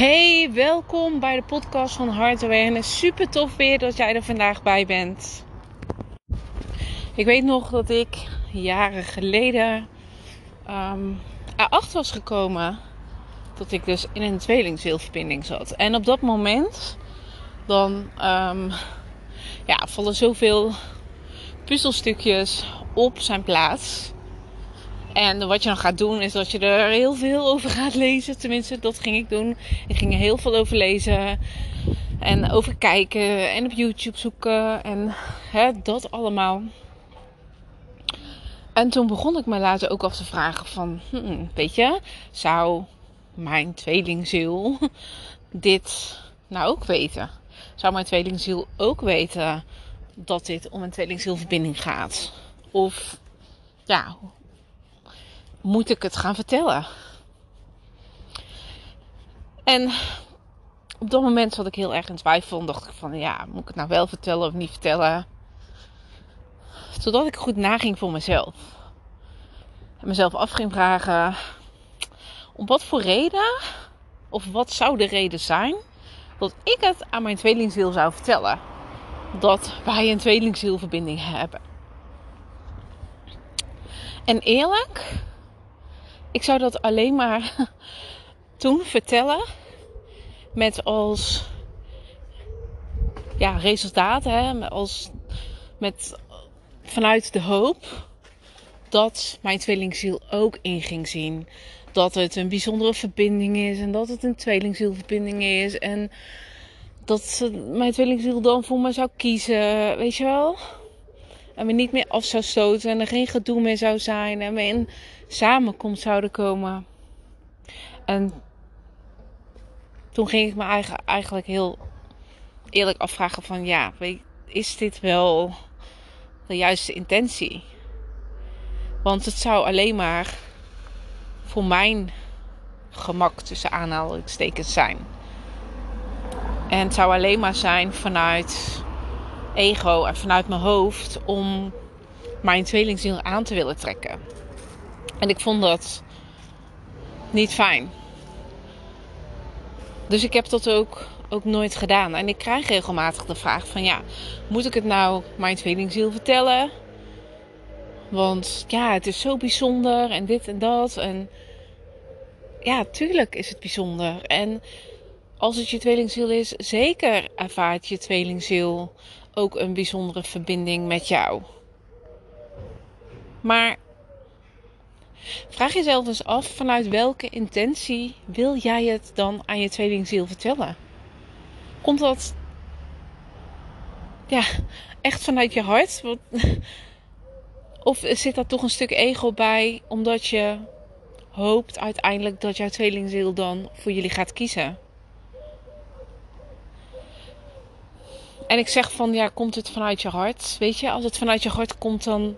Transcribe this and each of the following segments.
Hey, welkom bij de podcast van Hard Awareness. Super tof weer dat jij er vandaag bij bent. Ik weet nog dat ik jaren geleden um, erachter was gekomen dat ik dus in een tweelingzielverbinding zat. En op dat moment dan um, ja, vallen zoveel puzzelstukjes op zijn plaats. En wat je dan gaat doen is dat je er heel veel over gaat lezen. Tenminste, dat ging ik doen. Ik ging er heel veel over lezen. En over kijken. En op YouTube zoeken. En hè, dat allemaal. En toen begon ik me later ook af te vragen van... Hmm, weet je, zou mijn tweelingziel dit nou ook weten? Zou mijn tweelingziel ook weten dat dit om een tweelingzielverbinding gaat? Of ja, moet ik het gaan vertellen? En op dat moment zat ik heel erg in twijfel en dacht ik van ja, moet ik het nou wel vertellen of niet vertellen? Totdat ik goed naging voor mezelf. En mezelf af ging vragen om wat voor reden, of wat zou de reden zijn, dat ik het aan mijn tweelingziel zou vertellen. Dat wij een tweelingzielverbinding hebben. En eerlijk, ik zou dat alleen maar toen vertellen met als ja, resultaat, hè, als, met, vanuit de hoop dat mijn tweelingziel ook in ging zien. Dat het een bijzondere verbinding is en dat het een tweelingzielverbinding is. En dat mijn tweelingziel dan voor me zou kiezen, weet je wel? En me niet meer af zou stoten en er geen gedoe meer zou zijn. En we in samenkomst zouden komen. En toen ging ik me eigenlijk heel eerlijk afvragen van ja, is dit wel de juiste intentie? Want het zou alleen maar voor mijn gemak tussen aanhalingstekens zijn. En het zou alleen maar zijn vanuit ego en vanuit mijn hoofd om mijn tweelingziel aan te willen trekken. En ik vond dat niet fijn. Dus ik heb dat ook, ook nooit gedaan. En ik krijg regelmatig de vraag van ja, moet ik het nou mijn tweelingziel vertellen? Want ja, het is zo bijzonder en dit en dat. En ja, tuurlijk is het bijzonder. En als het je tweelingziel is, zeker ervaart je tweelingziel ook een bijzondere verbinding met jou. Maar vraag jezelf eens af vanuit welke intentie wil jij het dan aan je tweelingziel vertellen? Komt dat ja, echt vanuit je hart? Of zit daar toch een stuk ego bij, omdat je hoopt uiteindelijk dat jouw tweelingziel dan voor jullie gaat kiezen? En ik zeg van ja, komt het vanuit je hart? Weet je, als het vanuit je hart komt, dan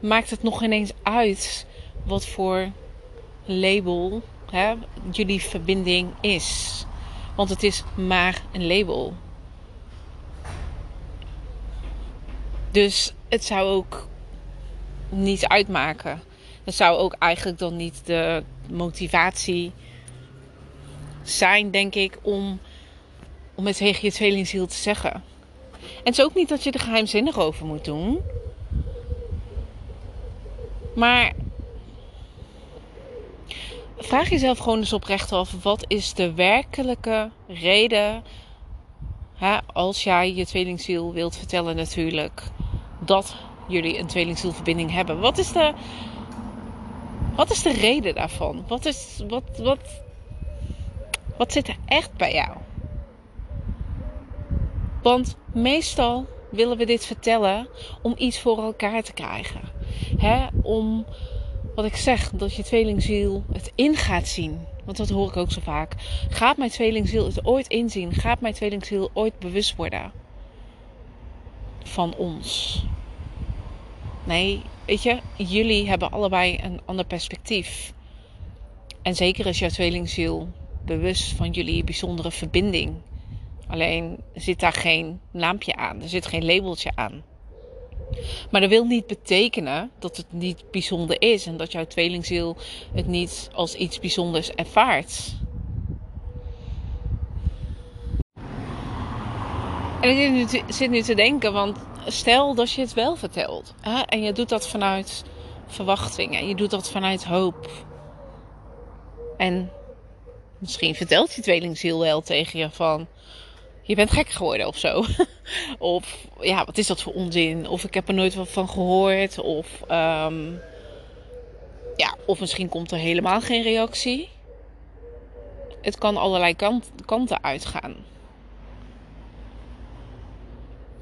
maakt het nog ineens uit wat voor label hè, jullie verbinding is. Want het is maar een label. Dus het zou ook niet uitmaken. Dat zou ook eigenlijk dan niet de motivatie zijn, denk ik, om, om het tegen je tweelingziel te zeggen. En het is ook niet dat je er geheimzinnig over moet doen. Maar vraag jezelf gewoon eens oprecht af: wat is de werkelijke reden, hè, als jij je tweelingziel wilt vertellen, natuurlijk, dat jullie een tweelingzielverbinding hebben? Wat is de, wat is de reden daarvan? Wat, is, wat, wat, wat zit er echt bij jou? Want meestal willen we dit vertellen om iets voor elkaar te krijgen. Hè? Om, wat ik zeg, dat je tweelingziel het in gaat zien. Want dat hoor ik ook zo vaak. Gaat mijn tweelingziel het ooit inzien? Gaat mijn tweelingziel ooit bewust worden van ons? Nee, weet je, jullie hebben allebei een ander perspectief. En zeker is jouw tweelingziel bewust van jullie bijzondere verbinding. Alleen zit daar geen naampje aan, er zit geen labeltje aan. Maar dat wil niet betekenen dat het niet bijzonder is en dat jouw tweelingziel het niet als iets bijzonders ervaart. En ik zit nu te, denken, want stel dat je het wel vertelt hè, en je doet dat vanuit verwachting en je doet dat vanuit hoop. En misschien vertelt je tweelingziel wel tegen je van je bent gek geworden of zo. of ja, wat is dat voor onzin? Of ik heb er nooit wat van gehoord. Of, um, ja, of misschien komt er helemaal geen reactie. Het kan allerlei kant, kanten uitgaan.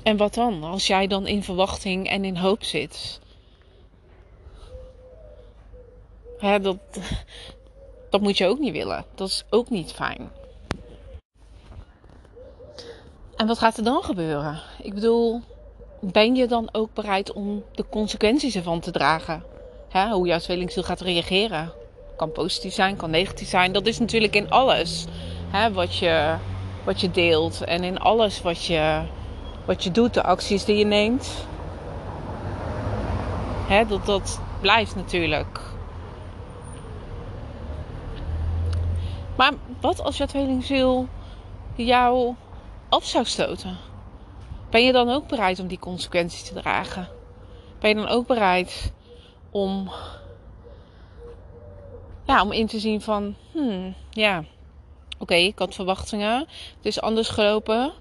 En wat dan? Als jij dan in verwachting en in hoop zit. Dat, dat moet je ook niet willen. Dat is ook niet fijn. En wat gaat er dan gebeuren? Ik bedoel, ben je dan ook bereid om de consequenties ervan te dragen? Hè, hoe jouw tweelingziel gaat reageren. Kan positief zijn, kan negatief zijn. Dat is natuurlijk in alles hè, wat, je, wat je deelt. En in alles wat je, wat je doet, de acties die je neemt. Hè, dat, dat blijft natuurlijk. Maar wat als jouw tweelingziel jou af zou stoten? Ben je dan ook bereid om die consequenties te dragen? Ben je dan ook bereid om, ja, om in te zien van, hmm, ja, oké, ik had verwachtingen, het is anders gelopen.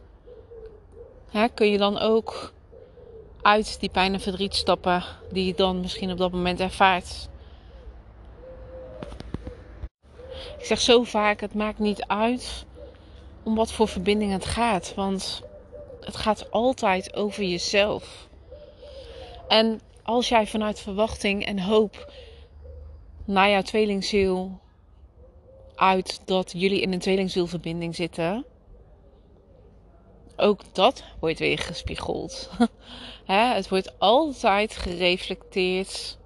kun je dan ook uit die pijn en verdriet stappen die je dan misschien op dat moment ervaart? Ik zeg zo vaak: het maakt niet uit om wat voor verbinding het gaat. Want het gaat altijd over jezelf. En als jij vanuit verwachting en hoop naar jouw tweelingziel uit dat jullie in een tweelingzielverbinding zitten, ook dat wordt weer gespiegeld. het wordt altijd gereflecteerd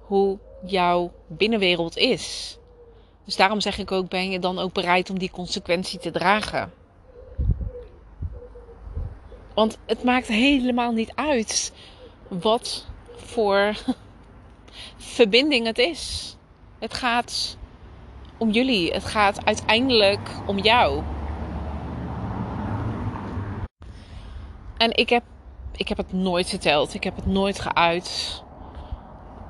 hoe jouw binnenwereld is. Dus daarom zeg ik ook: ben je dan ook bereid om die consequentie te dragen? Want het maakt helemaal niet uit wat voor verbinding het is. Het gaat om jullie. Het gaat uiteindelijk om jou. En ik heb, ik heb het nooit verteld. Ik heb het nooit geuit.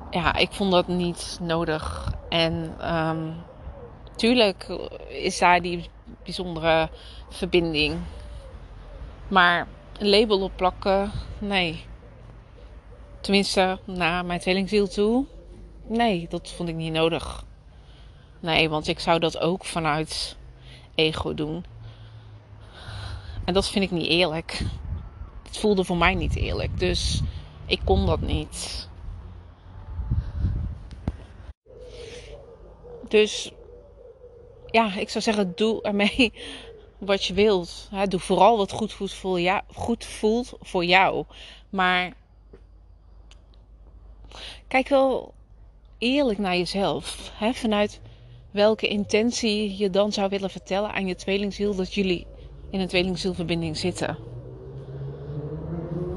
Ja, ik vond dat niet nodig. En um, tuurlijk is daar die bijzondere verbinding. Maar een label op plakken, nee. Tenminste, naar mijn tweelingziel toe. Nee, dat vond ik niet nodig. Nee, want ik zou dat ook vanuit ego doen. En dat vind ik niet eerlijk. Het voelde voor mij niet eerlijk. Dus ik kon dat niet. Dus ja, ik zou zeggen, doe ermee wat je wilt. Doe vooral wat goed voelt voor jou. Goed voelt voor jou. Maar kijk wel eerlijk naar jezelf. Vanuit welke intentie je dan zou willen vertellen aan je tweelingziel dat jullie in een tweelingzielverbinding zitten.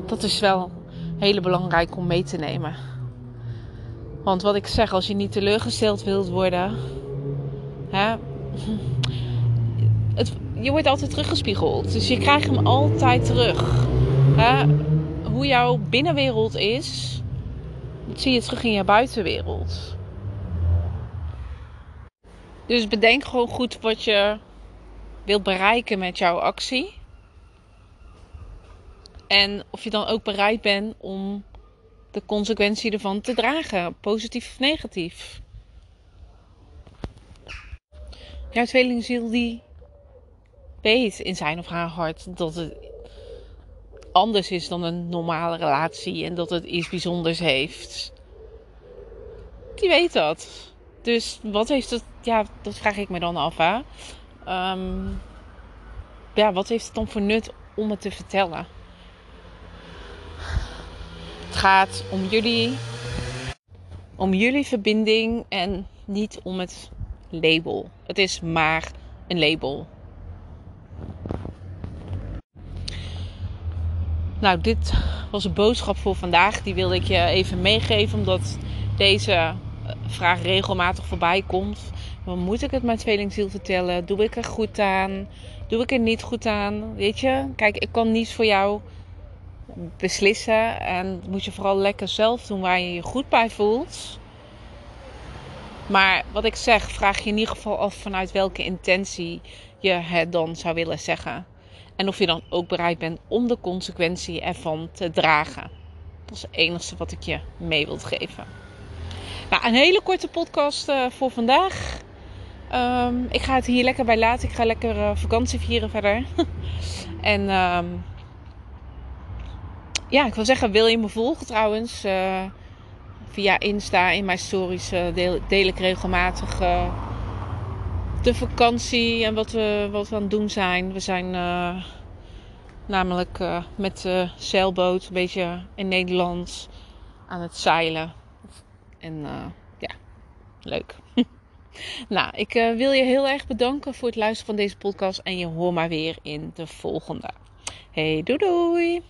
Dat is wel heel belangrijk om mee te nemen. Want wat ik zeg, als je niet teleurgesteld wilt worden, hè, het, je wordt altijd teruggespiegeld. Dus je krijgt hem altijd terug. Hè? Hoe jouw binnenwereld is, dat zie je terug in je buitenwereld. Dus bedenk gewoon goed wat je wilt bereiken met jouw actie. En of je dan ook bereid bent om de consequentie ervan te dragen, positief of negatief. Jouw tweelingziel die weet in zijn of haar hart dat het anders is dan een normale relatie en dat het iets bijzonders heeft. Die weet dat. Dus wat heeft het, ja, dat vraag ik me dan af. Hè? Ehm, ja, wat heeft het dan voor nut om het te vertellen? Het gaat om jullie, om jullie verbinding en niet om het label. Het is maar een label. Nou, dit was een boodschap voor vandaag. Die wilde ik je even meegeven, omdat deze vraag regelmatig voorbij komt. Moet ik het mijn tweelingziel vertellen? Doe ik er goed aan? Doe ik er niet goed aan? Weet je, kijk, ik kan niets voor jou beslissen. En moet je vooral lekker zelf doen waar je je goed bij voelt. Maar wat ik zeg, vraag je in ieder geval af vanuit welke intentie je het dan zou willen zeggen. En of je dan ook bereid bent om de consequentie ervan te dragen. Dat is het enige wat ik je mee wil geven. Nou, een hele korte podcast uh, voor vandaag. Um, ik ga het hier lekker bij laten. Ik ga lekker uh, vakantie vieren verder. en um, ja, ik wil zeggen, wil je me volgen trouwens? Uh, via Insta in mijn stories deel, deel, ik regelmatig de vakantie en wat we, wat we aan het doen zijn. We zijn namelijk met de zeilboot een beetje in Nederland aan het zeilen. En ja, leuk. Nou, ik wil je heel erg bedanken voor het luisteren van deze podcast. En je hoort maar weer in de volgende. Hey, doei doei!